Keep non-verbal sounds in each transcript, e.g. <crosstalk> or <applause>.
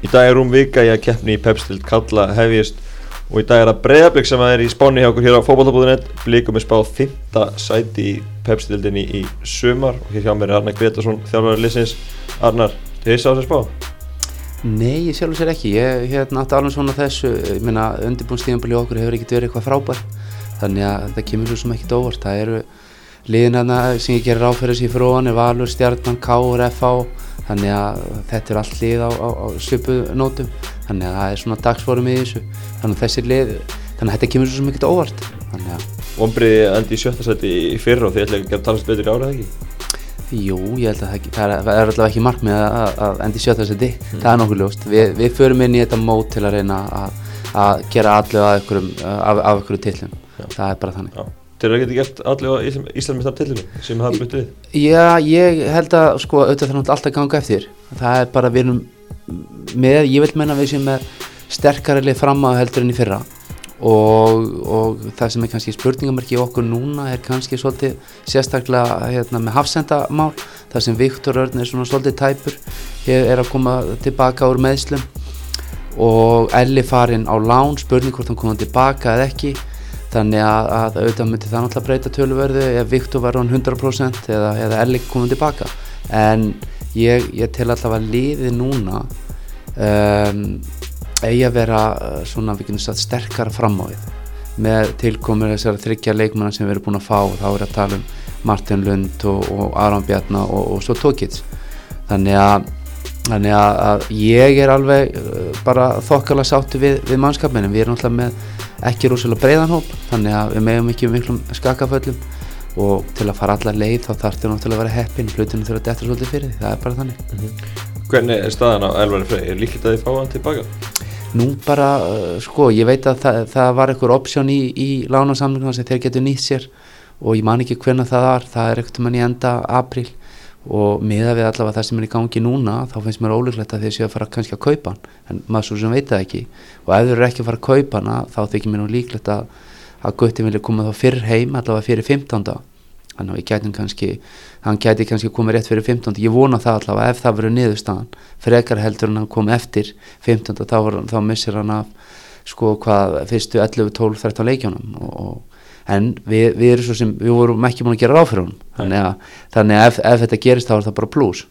Í dag er rúm vika í að keppni í pepstild kalla hefjist og í dag er að breyðablík sem er í spáni hjá okkur hér á fókbaltabúðunet blíkum er spáð 5. sæti í pepstildinni í sumar og hér hjá mér er Arnar Gretarsson, þjálfari Lissins Arnar, þið heist á þessu spá? Nei, ég sjálf sér ekki, ég hef nátt alveg svona þessu, ég meina undirbúinstíðanbili okkur hefur ekkert verið eitthvað frábær þannig að það kemur svo sem ekkert óvart. Það eru liðin sem ég gerir áferðis í fróðan er Valur, Stjarnan, FH þannig að þetta er allt lið á, á, á svipu nótum. Þannig að það er svona dagsforum í þessu. Þannig að þessi lið, þannig að þetta kemur svo ekkert óvart. Ombriði endi í sjötta seti í fyrra og þið ætlaði ekki að talast betur í árað ekki? Jú, ég held að það, það, er, er alltaf ekki markmið að, að endi í sjötta seti mm. það er nokkuð ljóst, Vi, við förum inn í þetta mót til að reyna að, að gera allu af einhverju tillum það er bara þannig. Já. Þeir eru ekki gert allir á Íslandmistar tillinu sem búið við? Já, ég held að sko auðvitað þannig alltaf ganga eftir. Það er bara við erum með, ég vil menna við sem er sterkarileg fram á heldur enn í fyrra. Og, og það sem er kannski spurningamarki okkur núna er kannski svolítið sérstaklega hérna, með hafsendamál það sem Viktor Örn er svona svolítið tæpur er að koma tilbaka úr meðslum og Elli farinn á lán spurning hvort hann koma tilbaka eða ekki þannig að, að auðvitað myndi það náttúrulega breyta töluverðu ef Viktor var hann 100% eða, eða Ellik komið tilbaka. En ég, ég tel alltaf að liði núna um, eigi að vera uh, svona sagt sterkara fram á því með tilkomur þessar þryggja leikmanna sem við erum búin að fá þá er að tala um Martin Lund og, og Aron Bjarnar og, og svo Tókits þannig að þannig að ég er alveg uh, bara þokkala sáttu við, við mannskapinu við erum alltaf með ekki rosalega breiðanhóp þannig að við meðum ekki um miklum skakaföllum og til að fara allar leið þá þarf þetta náttúrulega að vera heppin hlutinu þurfa að detta svolítið fyrir því, það er bara þannig mm -hmm. Hvernig er staðan á Elvari Frey? Er líkilegt að þið fá hann tilbaka? Nú bara, uh, sko, ég veit að það, það var einhver option í, í lánarsamlingum sem þeir getur nýtt sér og ég man ekki hvernig það var, það er ekkert um hann í enda april og miða við allavega það sem er í gangi núna þá finnst mér ólíklegt að þeir séu að fara kannski að kaupa hann en maður svo sem veit það ekki og ef þeir eru ekki að fara að kaupa hann þá þykir mér nú líklegt að, að Gutti vilja koma þá fyrr heim allavega fyrir 15. þannig að við gætum kannski hann gæti kannski komið rétt fyrir 15. ég vona það allavega ef það verður niðurstaðan frekar heldur en hann kom eftir 15. þá, þá missir hann af sko hvað fyrstu 11, 12, 13 leikjónum og en við, við erum svo sem við vorum ekki búin að gera ráð fyrir hún þannig að, þannig að ef, ef þetta gerist þá er það bara pluss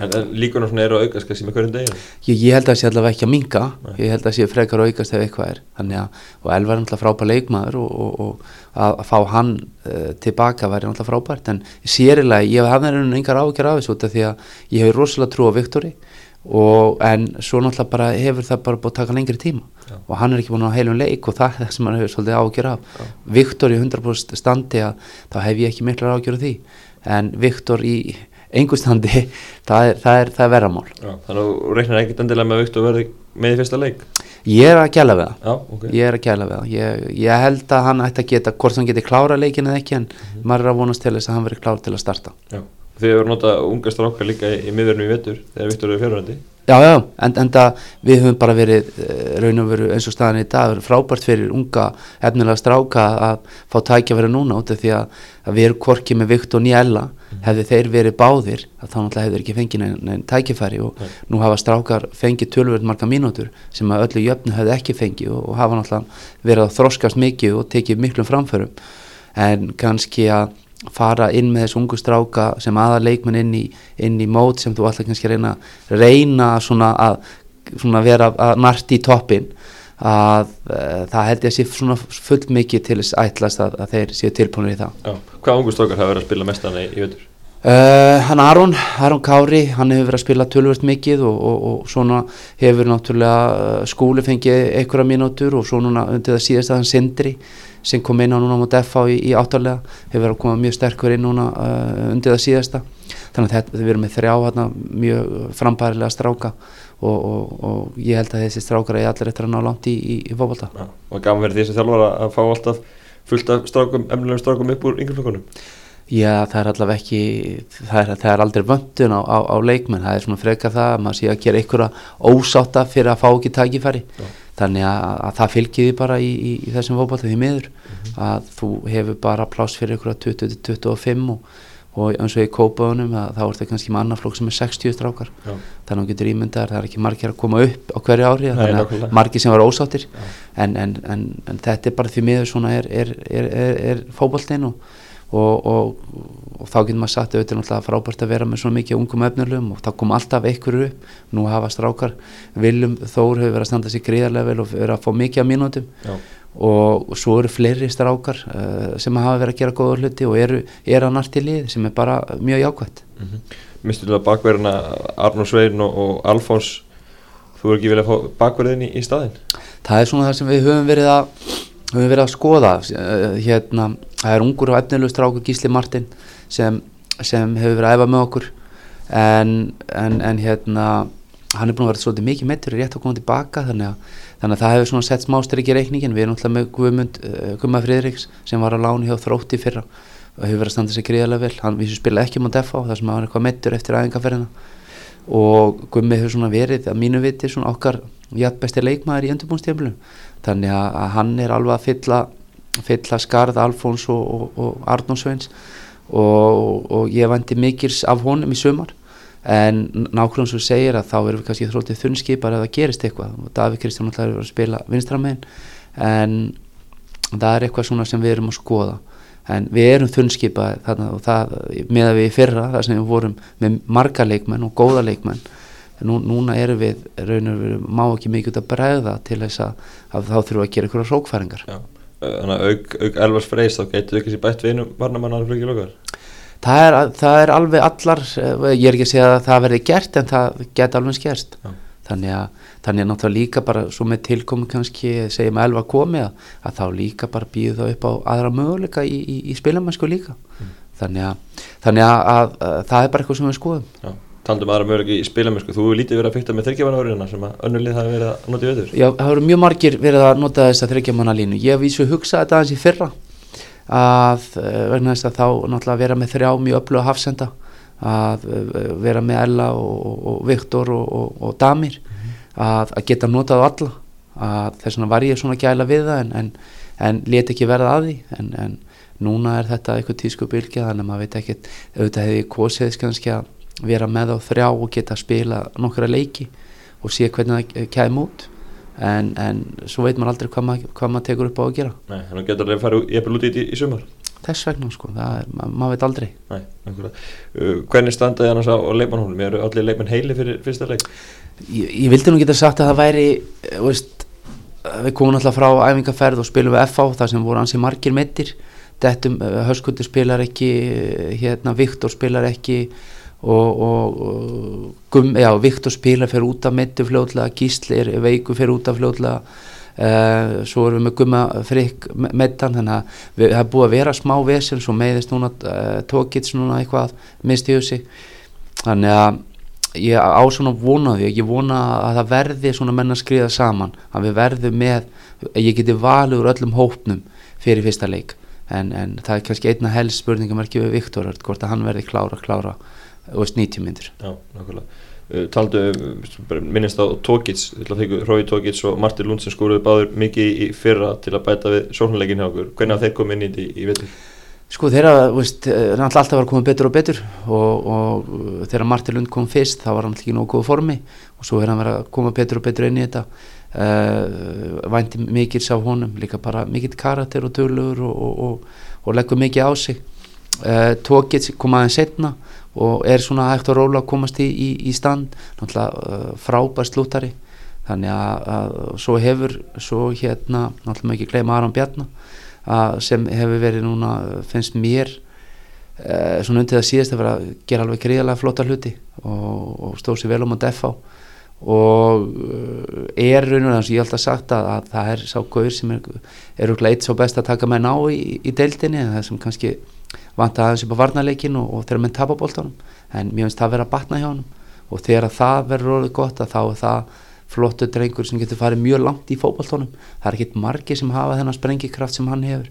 En, en líkunar svona eru að aukast kannski með hverjum deginu? Ég, ég held að það sé allavega ekki að minga ég held að það sé frekar að aukast ef eitthvað er. Að, og Elvar er náttúrulega frábær leikmaður og, og, og að, að fá hann uh, tilbaka væri náttúrulega frábært. En sérilega, ég hafði einhvern engar ágjör af þessu því að ég hef rosalega trú á Viktori og en svo náttúrulega bara hefur það bara búið að taka lengri tíma Já. og hann er ekki búin á heilum leik og það er það sem hann hefur svolítið ágjör af Já. Viktor í 100% standi að þá hef ég ekki miklar ágjör af því en Viktor í einhver standi <laughs> það er, er, er verramál Þannig að þú reiknar ekkert endilega með Viktor verði með í fyrsta leik? Ég er að gæla við það okay. ég er að gæla við það ég, ég held að hann ætti að geta hvort hann geti klára leikin eða ekki en mm -hmm. maður er að vonast til þess að hann veri klár til að starta Já. Þið hefur notað unga strákar líka í, í miðverðinu í vettur þegar Viktor eru fjárhandi Já, já, en, en það við höfum bara verið eh, raun og veru eins og staðan í dag frábært fyrir unga efnilega stráka að fá tækja verið núna út af því að, að við erum korkið með Viktor Nýjella mm. hefði þeir verið báðir þá náttúrulega hefur ekki fengið neinn nein tækifæri og mm. nú hafa strákar fengið tölverð marga mínútur sem að öllu jöfnu hefði ekki fengið og, og hafa náttúrulega verið að þroskast mikið og tekið miklum framförum en kannski að fara inn með þessu ungu stráka sem aða leikmenn inn í, inn í mót sem þú alltaf kannski reyna reyna svona að svona vera að narti í toppin að uh, það held ég að sé svona fullt mikið til þess ætlast að, að þeir séu tilbúinir í það Já. Hvað ungu strákar hafa verið að spila mestan í völdur? Uh, hann Aron, Aron Kári hann hefur verið að spila tölvört mikið og, og, og svona hefur náttúrulega skúli fengið einhverja mínútur og svona undir það síðast að hann sindri sem kom inn á núna mot FH í, í áttalega hefur verið að koma mjög sterkur inn núna uh, undir það síðasta. Þannig að við erum með þrjá hérna, mjög frambærilega stráka og, og, og ég held að þessi strákar er allir eftir að ná langt í, í, í fólkválta ja, Og gafum verið því sem þjálfur að fá alltaf fullt af strákum, emnilegum strákum upp úr yngreflokkunum Já, það er allavega ekki, það er, það er aldrei vöndun á, á, á leikmenn, það er svona freka það að maður sé að gera einhverja ósáta fyrir að fá ekki tækifæri. Já þannig að, að það fylgjiði bara í, í, í þessum fókbalta því miður mm -hmm. að þú hefur bara pláss fyrir ykkur að 20-25 og, og eins og í kópaunum þá er það kannski með annar flokk sem er 60 strákar Já. þannig að þú getur ímyndaðar, það er ekki margir að koma upp á hverju ári, Nei, þannig að margir sem var ósáttir en, en, en, en þetta er bara því miður svona er, er, er, er, fótboltinn og, og, og, og þá getur maður sagt auðvitað náttúrulega frábært að vera með svona mikið ungum efnulegum og þá kom alltaf einhverju upp. Nú hafa strákar, Viljum Þór hefur verið að standa sig gríðarlega vel og verið að fá mikið af mínútum. Og, svo eru fleiri strákar uh, sem hafa verið að gera góða hluti og eru, eru að narti lið sem er bara mjög jákvætt. Mistulega bakverðina Arnur Svein og, og Alfons? Þú er ekki viljað fá bakverðin í, í staðinn? það er svona það sem við höfum verið að höfum verið að skoða uh, hérna, það er ungur og efnilegu strákur Gísli Martin sem, sem hefur verið að æfa með okkur. En, en, en hérna hann er búin að vera svolítið mikið meittur rétt að koma tilbaka þannig að, þannig að það hefur sett smástrík í reikningin við erum alltaf með Guðmund uh, Guðmund Friðriks sem var að lána hjá þrótti fyrra og hefur verið að standa sig gríðarlega vel. Hann við spila ekki mot FH þar sem hann er eitthvað meittur eftir aðingaferðina og Gummi hefur svona verið að mínu viti svona okkar jætt besti leikmaður í endurbúnstíflum þannig að hann er alveg að fylla, fylla skarð Alfons og, og, og Arnósveins og, og ég vandi mikils af honum í sumar. En nákvæmlega svo segir að þá erum við kannski þróttið þunnskipar ef það gerist eitthvað. Og Davík Kristján ætlar að spila vinstramegin en það er eitthvað svona sem við erum að skoða. En við erum þunnskipað þarna og það með að við í fyrra þar sem við vorum með marga leikmenn og góða leikmenn. Nú, núna erum við raunir við má ekki mikið út að bregða til þess að, að þá þurfum við að gera einhverja hrókfæringar. Já. Þannig að auk, auk Elvars Freys þá getur við ekki sér bætt við einu varnamannar flugið lokar. það er, það er alveg allar eh, ég er ekki að segja að það verði gert en það geta alveg skerst þannig að, þannig að náttúrulega líka bara svo með tilkomi kannski segjum elva komi að, að þá líka bara býðu þá upp á aðra möguleika í, í, í spilamennsku líka. Þannig, að, þannig að, að, að það er bara eitthvað sem við skoðum. Já. Taldum aðra möguleiki í spilamennsku. Þú hefur lítið verið að fykta með þryggjamanahörðina sem að önnulið hafi verið að nota í veður. Já, það eru mjög margir verið að nota þess að þryggja manna línu. Ég vísu hugsað þetta aðeins í fyrra að eh, vegna þess að þá náttúrulega vera með þrjá mjög öfluga hafsenda að eh, vera með Ella og, og, Viktor og, og, og Damir að, að geta notað alla að þess vegna var ég svona gæla við það en, en, en let ekki verða að því en, en núna er þetta eitthvað tísku bylgja þannig að maður veit ekkert auðvitað hefði ég kosið kannski að vera með á þrjá og geta að spila nokkra leiki og sé hvernig það kæm út en, en svo veit maður aldrei hvað maður, hvað maður tekur upp á að gera Nei, þannig getur alveg að fara jafnvel út í, í, í sumar. þess vegna sko, það er, ma maður veit aldrei Nei. Uh, hvernig standaði annars á, á leikmannhólum? Eru allir leikmann heili fyrir fyrsta leik? ég, ég vildi nú geta sagt að það væri eh, veist, við komum alltaf frá æfingarferð og spilum við FH þar sem voru ansi margir meittir Dettum, Höskuldur spilar ekki eh, hérna, Viktor spilar ekki og, og, og gum, já, Viktor spilar fyrir út af meittu fljóðlega, Gísli er veiku fyrir út af fljóðlega uh, svo erum við með Gumma Frikk meittan, þannig að við, er búið að vera smá vesen, svo meiðist núna uh, tókits núna eitthvað mistiðu sig. Þannig að ég á svona vonaði, ég vona að það verði svona menn að skriða saman að við verðum með, ég geti valið úr öllum hópnum fyrir fyrsta leik. En, en það er kannski einna helst spurningamarki við Viktor, hvort að hann verði klára, klára og veist 90 myndir Já, nákvæmlega. Uh, taldu, minnist á Tókits, Rói Tókits og Martin Lund sem skóruðu báður mikið í fyrra til að bæta við sóknarleikin hjá okkur. Hvernig þeir komið inn í í, vetur? Sko þeirra, veist, hann alltaf alltaf var koma betur og betur og, og þegar Martin Lund kom fyrst þá var hann ekki góð formi og svo er hann verið að koma betur og betur inn í þetta uh, vænti mikið sá honum, líka bara mikill karakter og tölugur og, og, og, og leggur mikið á sig uh, Tókits kom aðeins setna og er svona hægt og róla að komast í, í, í stand náttúrulega uh, frábær slúttari. Þannig að, að svo hefur svo hérna, náttúrulega ekki gleyma Aron Bjarnar að sem hefur verið núna finnst mér uh, svona undir það síðast að vera að gera alveg gríðalega flotta hluti og, og stóð sér vel um að defa og uh, er raun og þannig að ég hef alltaf sagt að, að það er sá gauður sem er, er eitt svo best að taka með ná í, í deildinni það sem kannski vant aðeins upp á varnarleikin og, og þegar menn tapa bóltanum en mér finnst það að vera að batna hjá hann og þegar það verður orðið gott þá er það flottu drengur sem getur farið mjög langt í fókbaltónum það er ekkit margi sem hafa þennan sprengikraft sem hann hefur.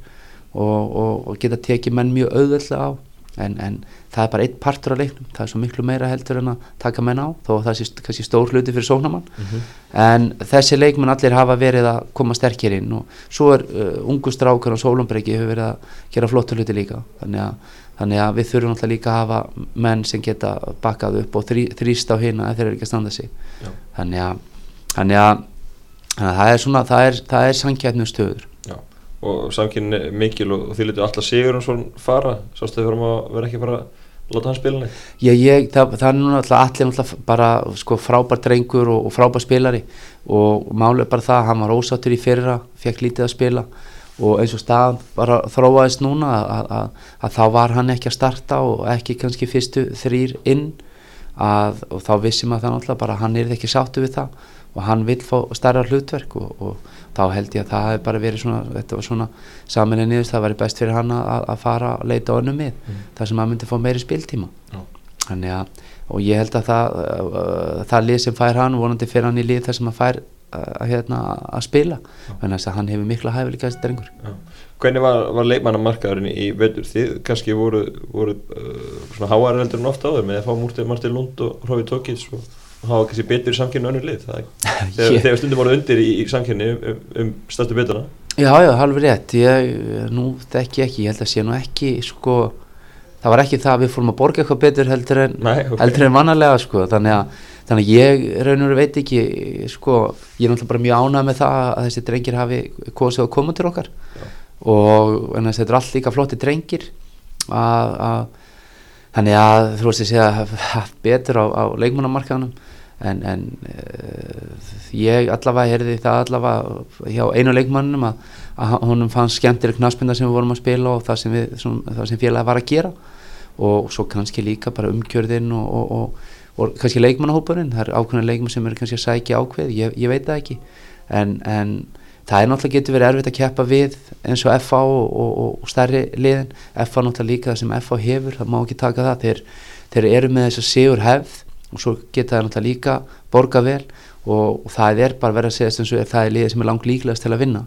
Og, og, og geta tekið menn mjög auðvöldlega á en, en það er bara eitt partur af leiknum. Það er svo miklu meira heldur en að taka menn á þó að það sé kannski stór hluti fyrir sóknamann en þessi leikmenn allir hafa verið að koma sterkir inn og svo er uh, ungu strákar og sólumbreki hefur verið að gera flottu hluti líka. Þannig að, þannig að við þurfum alltaf líka að hafa menn sem geta bakkað upp og þrý, þrýst á hina ef þeir eru ekki að standa sig. Þannig að, þannig að, þannig að það er er, er sankjætnum stöður og samkynni mikil og, og því litur alltaf sigur svona fara. Sástu þau fyrir að vera ekki bara að láta hann spila neitt? Já, ég, það, það er núna alltaf allir alltaf bara sko frábær drengur og, og frábær spilari. Og er bara það, hann var ósáttur í fyrra, fekk lítið að spila. Og eins og staðan bara þróaðist núna að, að, að þá var hann ekki að starta og ekki kannski fyrstu þrýr inn að, og þá vissum að það náttúrulega bara hann er ekki sáttu við það. Og hann vil fá starra hlutverk og, og þá held ég að það hefði bara verið svona, þetta var svona saminlega niðurst, það væri best fyrir hann að, að fara að leita á önnum mið, Mm. þar sem hann myndi fá meiri spiltíma Já. þannig að, og ég held að það, uh, það lið sem fær hann, vonandi fyrir hann í lið þar sem hann fær uh, hérna, að spila, þannig að hann hefur mikla hæfileika þessi drengur. Já. Hvernig var, var leikmannamarkaðurinn í vetur? Þið kannski voru, voru uh, svona háar heldur en ofta áður með að fá Múrti Martin Lund og Hrófi Tókits og, og hafa kannski betur í samkynni önnur lið það, <laughs> þegar, þegar stundum voru undir í, í samkynni um, um, um stærstu bituna Já, já, halvur rétt, ég, nú þekki ég ekki, ég held að sé nú ekki, sko, það var ekki það að við fórum að borga eitthvað betur heldur en, Nei, ok. heldur en vannarlega, sko, þannig að, þannig að ég raun og veit ekki, sko, ég er náttúrulega bara mjög ánægð með það að þessi drengir hafi kosið að koma til okkar. Já. og en þetta er allt líka flotti drengir að, að þannig að þú veist að segja betur á, á leikmannamarkaðunum en, en uh, ég allavega heyrði það allavega hjá einu leikmannum að, að honum fannst skemmtileg knaspinda sem við vorum að spila og það sem, við, svona, það sem félagi var að gera. Og svo kannski líka bara umkjörðin og, og, og, og kannski leikmannahópurinn. Það er ákveðna leikmann sem er kannski að sækja ákveð ég, ég veit það ekki. En, en það er náttúrulega getur verið erfitt að keppa við eins og FA og, stærri liðin. FA náttúrulega líka það sem FA hefur það má ekki taka það. Þeir, þeir eru með þess að sigur hefð og svo geta það náttúrulega líka borga vel og, og það er bara verið að segja eins og er það er liðið sem er langt líklegast til að vinna.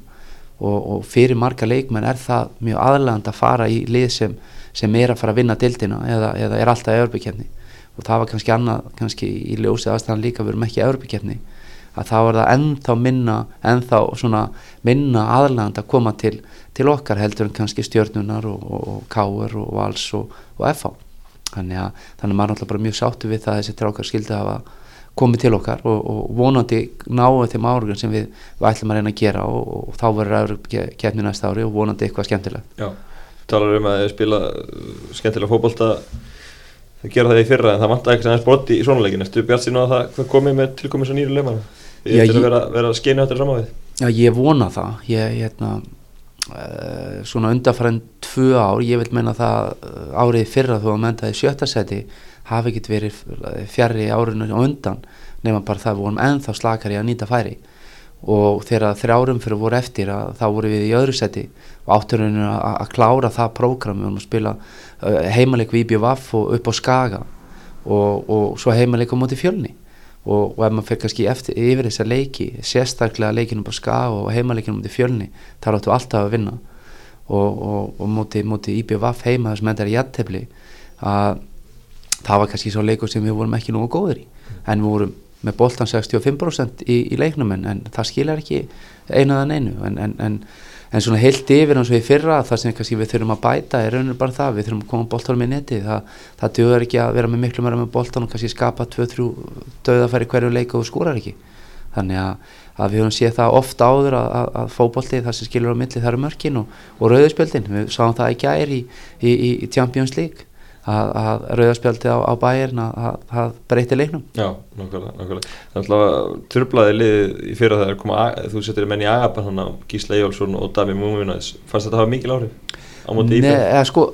Og, og fyrir marga leikmenn er það mjög aðlægand að fara í lið sem, sem er að fara að vinna dildina eða, eða er alltaf í örbykefni og það var kannski annað, kannski í ljósi aðstæðan líka við erum ekki í örbykefni að þá er það ennþá minna ennþá svona minna aðlægand að koma til, til okkar heldur en kannski stjörnunar og, og, káur og vals og FH þannig að þannig að maður er náttúrulega bara mjög sáttu við það að þessi trákar skildi hafa komið til okkar og, og vonandi náðu þeim árugun sem við, við ætlum að reyna að gera og, og þá verður aður kefni næsta ári og vonandi eitthvað skemmtilegt. Já, talar um að spila uh, skemmtilega fótbolta. Þau gera það í fyrra en það vantar ekki aðeins broti í svona leikin Ertu bjart sín á að það hvað komið með tilkomið svo Já, ættir ég- að vera, vera að skeina þetta saman við. Já, ég vona það. Ég, hérna, uh, svona undarfæran tvö ár, ég vil meina það uh, árið fyrra þú að menntaði sjötta seti hafi ekkert verið fjarrri árinu á undan nema bara það vorum ennþá slakari að nýta færi. Og þegar þrjárum fyrir voru eftir að þá voru við í öðru seti og átturinu að klára það prógram við vorum að spila uh, heimaleik við IBVF og upp á Skaga og, og svo heimaleik á móti fjölni og, og ef maður fyrir kannski eftir, yfir þessa leiki sérstaklega leikinum á Skaga og heimaleikinu móti fjölni þar áttu alltaf að vinna. Og, og, og móti IBVF heima þessum endar í jattefli að það var kannski svo leikur sem við vorum ekki nógu góður í. En við vorum með boltan 65% í, í leiknum en, en það skilar ekki einu eða neinu. En, en, en, en svona heilt yfir eins og í fyrra það sem kannski við þurfum að bæta er raunir bara það við þurfum að koma boltanum í neti það, það döður ekki að vera með miklu meira með boltan og kannski skapa 2-3 döðafæri hverju leik og skúrar ekki. Þannig að, að við höfum séð það ofta áður að, að, að fótbolti það sem skilur á milli það eru mörkin og, og rauðspjöldin við sáum það ekki ær í, í, í, í Champions League að, að rauðarspjaldi á, á bæjarn að, að, að breyti leiknum. Já, nákvæmlega, nákvæmlega. Þannig að turblaði liðið í fyrra þegar koma, að- þú setur menn í agapan hann á Gísla Ejjólfsson og Dami Múminæs fannst þetta hafa mikil áhrif á móti Nei, íbjörn? eða, sko,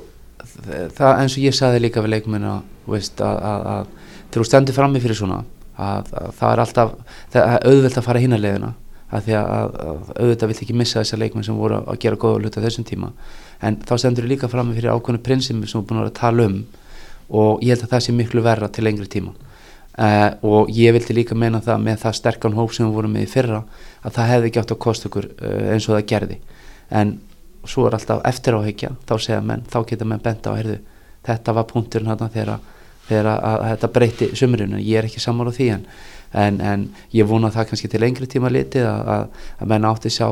það eins og ég saði líka við leikmenn að, að, að, að þú stendur frammi fyrir svona að, að það er alltaf það er auðvelt að fara hinna leiðina að því að, að, að auðvitað vill ekki missa þessar leikmenn sem voru að gera góða hluta þessum tíma. En þá stendur þú líka frammi fyrir ákveðnu prinsipum sem þú búin að tala um. Og ég held að það sé miklu verra til lengri tíma. Uh, og ég vildi líka meina það með það sterkan hóp sem við vorum með í fyrra að það hefði ekki átt að kosta okkur uh, eins og það gerði. En svo er alltaf eftir áhyggja þá segja menn, þá geta menn benda á heyrðu, þetta var punkturinn þarna þegar, þegar að, að þetta breyti sumurinn ég er ekki sammála því en, en, en ég vona það kannski til lengri tíma litið að, að, að menn átti sjá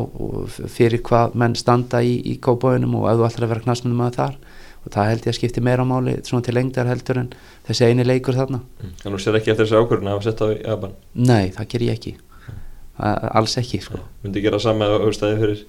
fyrir hvað menn standa í, í kópáinum og ætlar að vera knasmundum að þar. Og það held ég að skipti meira máli svona til lengdar heldur en þessi eini leikur þarna. Þannig að þú sér ekki eftir þessi ákvörðun að hafa sett á Japan? Nei, það ger ég ekki. A- alls ekki sko. Myndi gera sama á stæði fyrir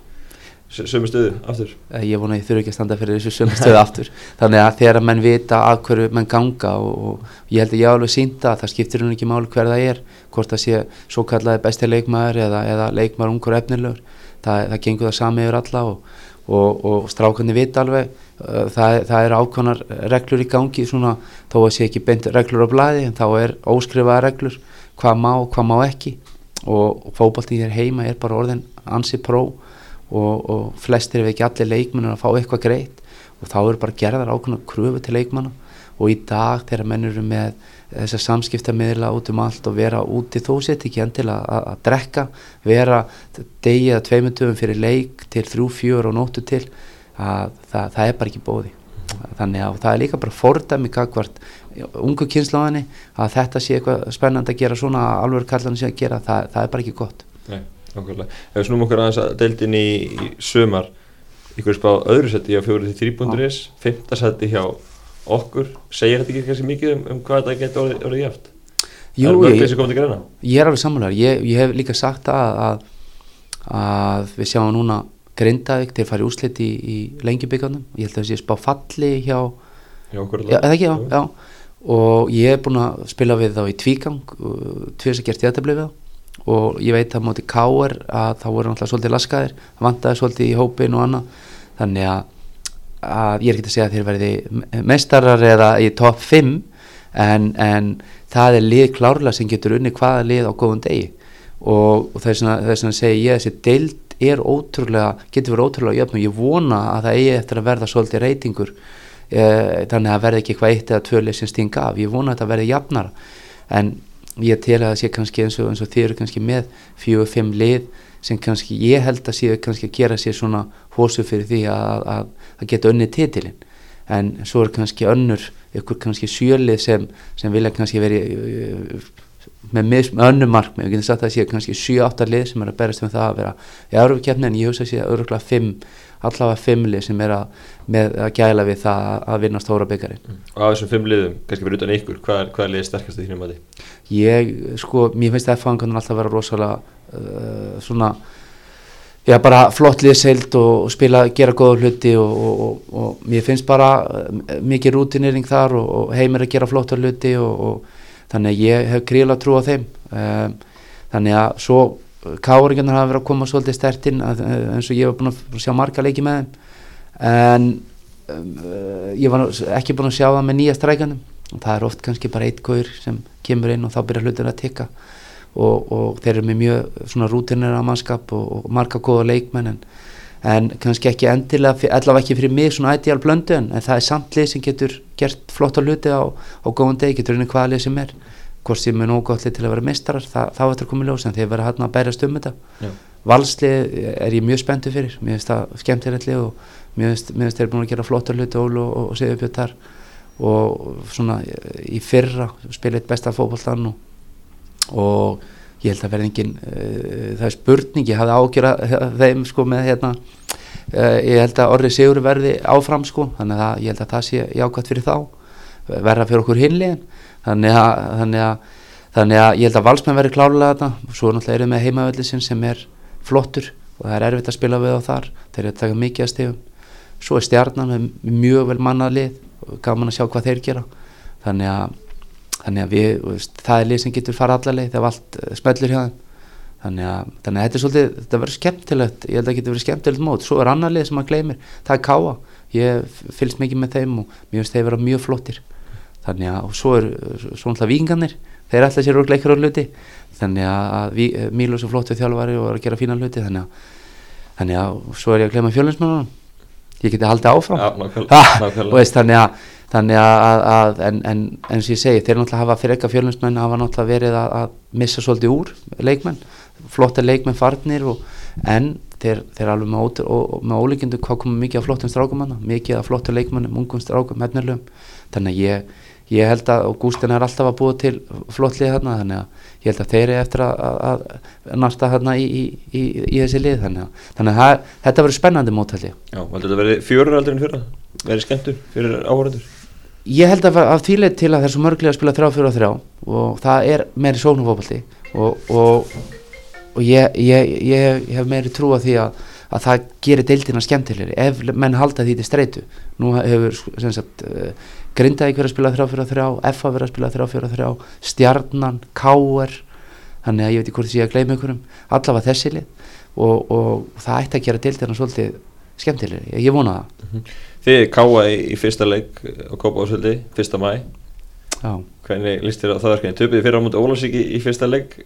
sömu stöðu aftur? Eh, ég vona að ég þurfi ekki að standa fyrir þessu sömu stöðu aftur. <laughs> Þannig að þegar menn vita að hverju menn ganga og, og ég held að ég alveg sínda að það skiptir hún ekki máli hver það er hvort það sé svo kallaði besti leikmaður eða, eða leikmaður ungur efnilegur. Það, það gengur það sami yfir alla og, og, og strákarnir vita alveg uh, það, það er ákvæmnar reglur í gangi svona, þó að sé ekki beint reglur á blæði en þá er óskrifaða reglur hvað má og hvað má ekki. Og fókbaltinn hér heima er bara orðin ansi pró og, og flestir ef ekki allir leikmennir að fá eitthvað greitt. Og þá eru bara gerðar ákveðna kröfu til leikmanna. Og í dag þegar menn eru með þessar samskiptamiðla út um allt og vera úti þó sett ekki endilega að, að drekka vera degi eða tveimundum fyrir leik til þrjú, fjör og nóttu til að það, það er bara ekki bóði þannig að það er líka bara fordæmi kakvart ungu kynnslóðinni að þetta sé eitthvað spennandi að gera svona alveg kallan sé að gera, það, það er bara ekki gott. Nei, nákvæmlega. Ef við snúum okkur aðeins að deildin í, í sömar ykkur spá öðru seti á fjóru til þrýbúnduris fymta seti hjá okkur. Segir þetta ekki kannski mikið um, um hvað þetta getur orðið, orðið jæft Jú, Það er ég, ég er alveg sammálar ég, ég hef líka sagt að, að, að við sjáum núna Grindavík til að fara í úslit í, í lengjubíkarnum ég held að það sé spá falli hjá hjá okkur já, eða ekki, já, já. Og ég hef búin að spila við þá í tvígang tviðs að gert jættabli við þá og ég veit að móti Káar að það voru náttúrulega svolítið laskaðir. Það vantaði svolítið í hópin og annað. Þannig að, að ég er ekki að segja að þeir verði mestarar eða í topp 5 en, en það er lið klárlega sem getur unni hvaða lið á góðum degi. Og, og þess vegna segi ég að þessi deild er ótrúlega, getur verið ótrúlega jöfn og ég vona að það eigi eftir að verða svolítið reytingur eh, þannig að það verði ekki eitthvað eitt eða tvö lið sem stinga af, ég vona að það verði jafnara. En ég tel að það sé kannski eins og, eins og þið eru kannski með fjögur, fimm lið sem kannski ég held að séu kannski að gera sér svona hósu fyrir því að, að, að geta önni titilinn. En svo er kannski önnur ykkur kannski sjölið sem, sem vilja kannski verið mis, með önnum markmið, við getum sagt að það sé kannski 7-8 lið sem er að berast um það að vera í Európa-kjefni en ég hugsa að sé öruglega 5 allavega 5 lið sem er að, með, að gæla við það að vinna stóra byggjarinn og af þessum fimm liðum, kannski fyrir utan ykkur hvað er, hvað er liðið sterkast í þínum mati? ég, sko, mér finnst að F-fangan alltaf vera rosalega uh, svona já, bara flott liðseild og, spila, gera góða hluti og, og, og, og mér finnst bara uh, mikið rútinering þar og heimir að gera flotta hluti og þannig að ég hef gríðlega trú á þeim. Um, þannig að svo káringarnar hafa verið að koma svolítið stertinn eins og ég var búin að sjá marga leiki með þeim. En um, uh, ég var ekki búin að sjá það með nýja strækjanum og það er oft kannski bara eitt gaur sem kemur inn og þá byrjar hlutin að tikka. Og, og þeir eru með mjög svona rútinir af mannskap og, og marga góða leikmenn en, en kannski ekki endilega allavega ekki fyrir mig svona ideal blöndu en, en það er samt lið sem getur gert flotta hluti á, á góðan deg, getur unni hvaða lið sem er hvort sem er nógu gott lið til að vera mistarar það, þá er þetta komið ljós en þeir vera hann að bærast um þetta. Valslið er ég mjög spenntu fyrir. Mér finnst það skemmtilegt lið og mér finnst, þeir búin að gera flotta hluti og, og, og segja upp hjá þar. Og svona í fyrra spila eitt besta fókbaltan og, og ég held að verði engin uh, það er spurning, ég hafði ágjöra þeim sko með hérna uh, ég held að orðið sigur verði áfram sko þannig að ég held að það sé jákvæmt fyrir þá verða fyrir okkur hinlegin þannig að, þannig að þannig að ég held að valsmenn verði klálega þetta svo náttúrulega eru með heimavellisinn sem er flottur og það er erfitt að spila við á þar. Þeir eru að taka mikið að stegum svo er stjarnan með mjög vel mannalið og gaman að sjá hvað þeir gera. Þannig að, þannig að við, það er lið sem getur fara allarleið þegar allt smellur hjá þeim. Þannig að, þannig að þetta er svolítið þetta verður skemmtilegt, ég held að það getur verið skemmtilegt mót. Svo er annar lið sem maður gleymir, það er Káa ég fylgst mikið með þeim og mér finnst þeir vera mjög flottir þannig að, svo er svo náttúrulega vinganir þeir ætla sér úr leikar á hluti. Þannig að Mílos er flottu þjálfari og er að gera fína hluti þannig að, þannig að svo er ég að glema fjölinsmennunum ég geti haldið áfram. Já, nákvæmlega, nákvæmlega. veist, þannig að, þannig að, að en, en eins og ég segi, þeir náttúrulega hafa fyrir eitthvað fjölinsmenn hafa náttúrulega verið að, að missa svolítið úr leikmenn, flotta leikmenn farnir og, en þeir, þeir alveg með, með ólíkindu hvað komum mikið af flottum strákum hana, mikið af flottum leikmennum, ungum strákum, hefnilegum þannig að ég, ég held að Gústin er alltaf að búa til flottlið þarna þannig að ég held að þeir eru eftir að, að, að narta þarna í, í, í, í þessi lið þannig að, þannig að þetta verður spennandi mótæli Já, heldur þetta verið fjörur aldrei en fyrra? Verið skemmtur fyrir áhverjandur? Ég held að af því leið til að svo mörglega spila þrjá, fjóra, þrjá og það er meiri sóknumfópaldi og, og, og ég, ég, ég hef meiri trú að því að að það gerir deildina skemmtilegri ef menn halda því til streitu nú hefur sagt, uh, Grindavík verið að spila 3-4-3 FA verið að spila 3-4-3 Stjarnan, Káer þannig að ég veit ekki hvort ég að gleyma einhverjum allavega þessi lið. Og, og það ætti að gera deildina svolítið skemmtilegri, ég, ég vona það. Mm -hmm. Þið káa í, fyrsta leik á Kópavásvöldi, fyrsta mæ Já. hvernig á það verkefni? Töpuði fyrir á mútið Ólarsík í, fyrsta leik?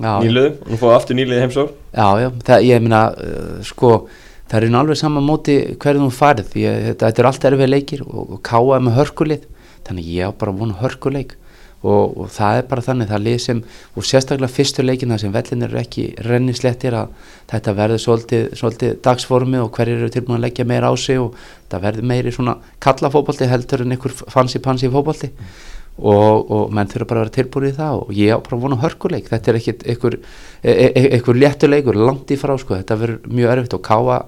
Nýluðum og nú fóðu aftur nýluði heimsór Já, já, það, ég meina uh, sko, það er alveg saman móti hverju þú farið, ég, þetta, er allt erfið leikir og, og káa með hörkulið þannig ég á bara vonu hörkuleik. Og, og það er bara þannig, það sem og sérstaklega fyrstu leikina sem vellin eru ekki rennislettir að þetta verður svolítið, svolítið dagsformi og hverjir eru tilbúin að leggja meira á sig og það verður meiri svona kallafóbaldi heldur en einhver fansi pansi fóbaldi mm og, og menn þurfa bara að vera tilbúin í það og ég á bara að vona hörkuleik. Þetta er ekkert einhver, einhver, einhver léttuleikur langt í frá sko, þetta verður mjög erfitt og Káa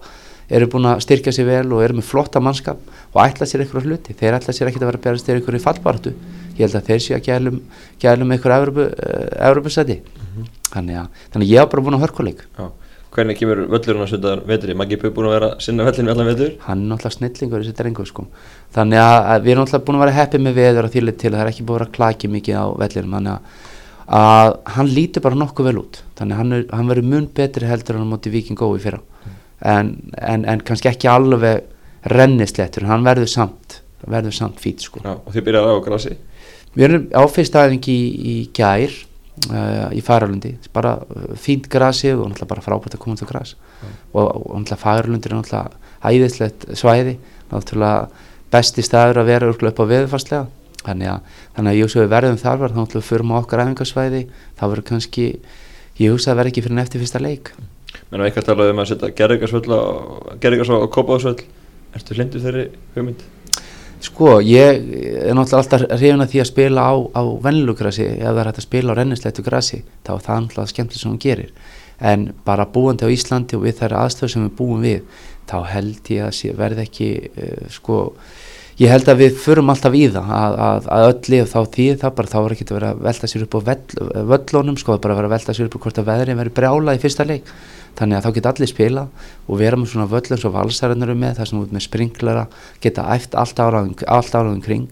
eru búin að styrkja sér vel og eru með flotta mannskap og ætla sér einhverju hluti, þeir ætla sér ekki að vera að berast þeir einhverju fallbartu, ég held að þeir sé að gælum, gælum einhverju Európa-sæti, mm -hmm. þannig, þannig ég á bara að vona hörkuleik. Já Hvernig kemur völlurinn að söndaðar vetri? Maggi Pau búin að vera sinna vellinu allan vetur? Hann er náttúrulega snillingur þessi drengu sko. Þannig að við erum náttúrulega búin að vera heppið með veður og þýrlið til að það er ekki búin að vera klaki mikið á vellinum. Þannig að, að hann lítur bara nokkuð vel út. Þannig að hann, hann verður mun betri heldur en hann móti Viking gói fyrra. Mm. En, en, en kannski ekki alveg rennislettur. Hann verður samt, verður samt fít sko. Já, og þið byrjaði á grassi? Við erum á fyrst aðeins í, í gær Uh, í Færalundi, bara uh, fínt grasi og náttúrulega bara frábært að koma til græs mm. og, og náttúrulega Færalundir er náttúrulega æðislegt svæði. Náttúrulega besti staður að vera upp á veðufarslega þannig að, þannig að ég hugsa að við verðum þar var þá náttúrulega fyrir maður okkar æfingarsvæði það verður kannski, ég hugsa að verður ekki fyrir neftir fyrsta leik. Menn að eitthvað talaði um að setja gerðingarsvöld og kópáðsvöld Ertu hlindu þeirri hugmynd? Sko, ég er náttúrulega alltaf hrifin að því að spila á, á vennilugrassi ef það er hægt að spila á rennisleitu grassi þá er það náttúrulega skemmtilega sem hún gerir. En bara búandi á Íslandi og við þær aðstöðu sem við búum við þá held ég að verði ekki uh, sko, ég held að við förum alltaf í það að, að, að öll lið þá því það bara þá er ekki að vera að velta sér upp á völlónum sko, bara að vera að velta sér upp á hvort að veðri verður brjála í fyrsta leik þannig að þá geta allir spila og vera með svona völlum svo valsarðanar um með þar sem út með sprinklara geta æft allt áraðum kring.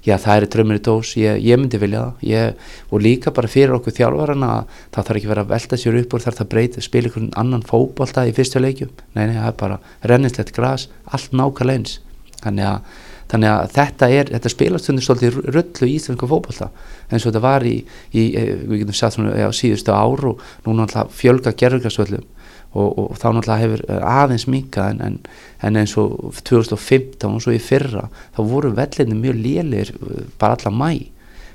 Já það er drömmir í dós, ég, ég myndi vilja það. Ég, og líka bara fyrir okkur þjálfarana það þarf ekki verið að velta sér upp og þarf það að breyta, spila einhvern annan fókbalta í fyrstu leikjum, nei nei það er bara rennislegt græs, allt nákvæmlega eins. Þannig að, þannig að þetta er þetta spilastundir svolítið rullu í Íslandska fókbalta eins og þetta var í, í eh, við getum sagt svona á síðustu áru og núna alltaf fjölga gerðurgræsvöllum og, og þá náttúrulega hefur eh, aðeins minka en, en, en eins og 2015 og svo í fyrra þá voru vellinni mjög lélir eh, bara alla mæ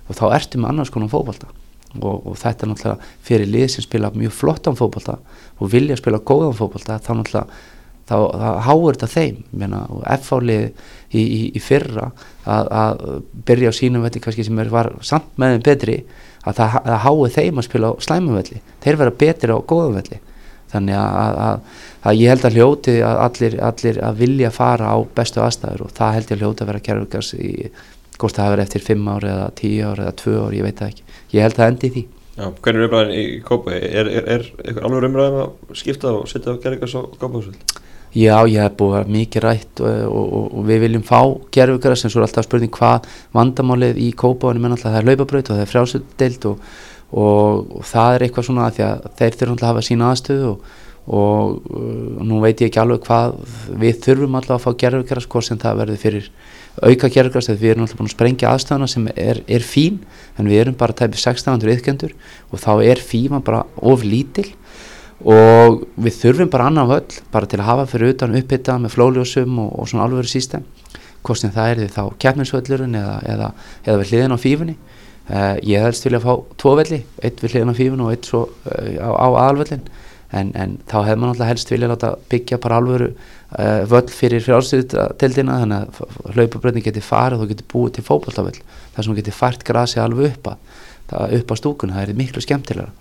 og þá ertu með annars konar fókbalta og, og þetta er náttúrulega fyrir lið sem spila mjög flottan fókbalta og vilja spila góðan fókbalta þá náttúrulega þá, háur þetta þeim. Meina, og F-fálið í, í, í fyrra að, að byrja á sínum velli kannski sem er, var samt með þeim betri að það, það háur þeim að spila á slæmumvelli þeir vera betri á góðumvelli þannig að, að, að ég held að hljóti að allir, allir að vilja fara á bestu aðstæður og það held ég að hljóti að vera kærurkars í hvort það hefur eftir 5 ári eða 10 ári eða 2 ári, ég veit það ekki ég held að endi því Já, hvernig er umræðin í Kópa? Er, er, er, er alveg umræðin að skipta og setja á kærurkars og Kópahúsvöld? Já, ég hef búið mikið rætt og, og, og, og við viljum fá gerfugara sem svo er alltaf spurning hvað vandamálið í Kópaunum er alltaf það er laupabraut og það er frjásöldeild og og það er eitthvað svona að því að þeir þurfum alltaf að hafa sína aðstöðu og, og uh, nú veit ég ekki alveg hvað við þurfum alltaf að fá gerðurgerast hvort sem það verður fyrir auka gerðurgerast þegar við erum alltaf búin að sprengja aðstöðuna sem er, er fín en við erum bara tæpið 1600 yðkendur og þá er fíma bara of lítil. Og við þurfum bara annan völl bara til að hafa fyrir utan upphitta með flóljósum og, og svona alveg system. Hvort sem það er því þá keppninsvöllurinn eða, eða, eða við hliðin á fífunni Uh, ég helst vilja fá tvo velli, eitt við hliðan á fífun og eitt svo uh, á, á aðalvellin en, en þá hefði maður alltaf helst vilja láta byggja bara alvöru uh, völl fyrir frjálstöðutildina þannig að hlaupabröðin geti farið og geti búið til fótballtaföll þar sem geti fært grasi alveg upp að, það, upp á stúkun, það er miklu skemmtilega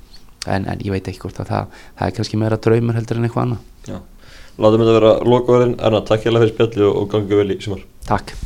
en, en ég veit ekki hvort að það, það er kannski meira draumur heldur en eitthvað annað. Já, látum þetta vera lokaverðin, Erna, takk hjá fyrir spjalli og gangi vel í sumar. Takk